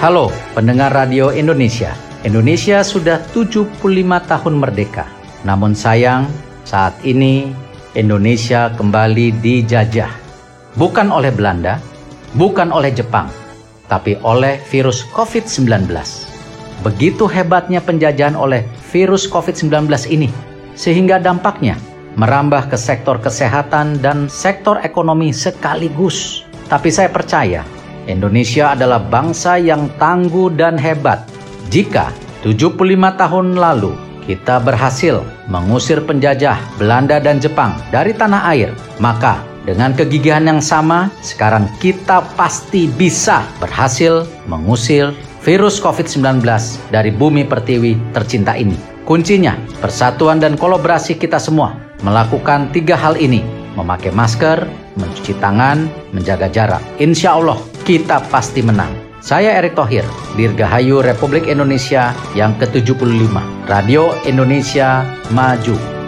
Halo pendengar radio Indonesia. Indonesia sudah 75 tahun merdeka. Namun sayang, saat ini Indonesia kembali dijajah. Bukan oleh Belanda, bukan oleh Jepang, tapi oleh virus COVID-19. Begitu hebatnya penjajahan oleh virus COVID-19 ini, sehingga dampaknya merambah ke sektor kesehatan dan sektor ekonomi sekaligus. Tapi saya percaya Indonesia adalah bangsa yang tangguh dan hebat. Jika 75 tahun lalu kita berhasil mengusir penjajah Belanda dan Jepang dari tanah air, maka dengan kegigihan yang sama, sekarang kita pasti bisa berhasil mengusir virus COVID-19 dari bumi pertiwi tercinta ini. Kuncinya, persatuan dan kolaborasi kita semua melakukan tiga hal ini. Memakai masker, mencuci tangan, menjaga jarak. Insya Allah, kita pasti menang. Saya Erick Thohir, Dirgahayu Republik Indonesia yang ke-75. Radio Indonesia Maju.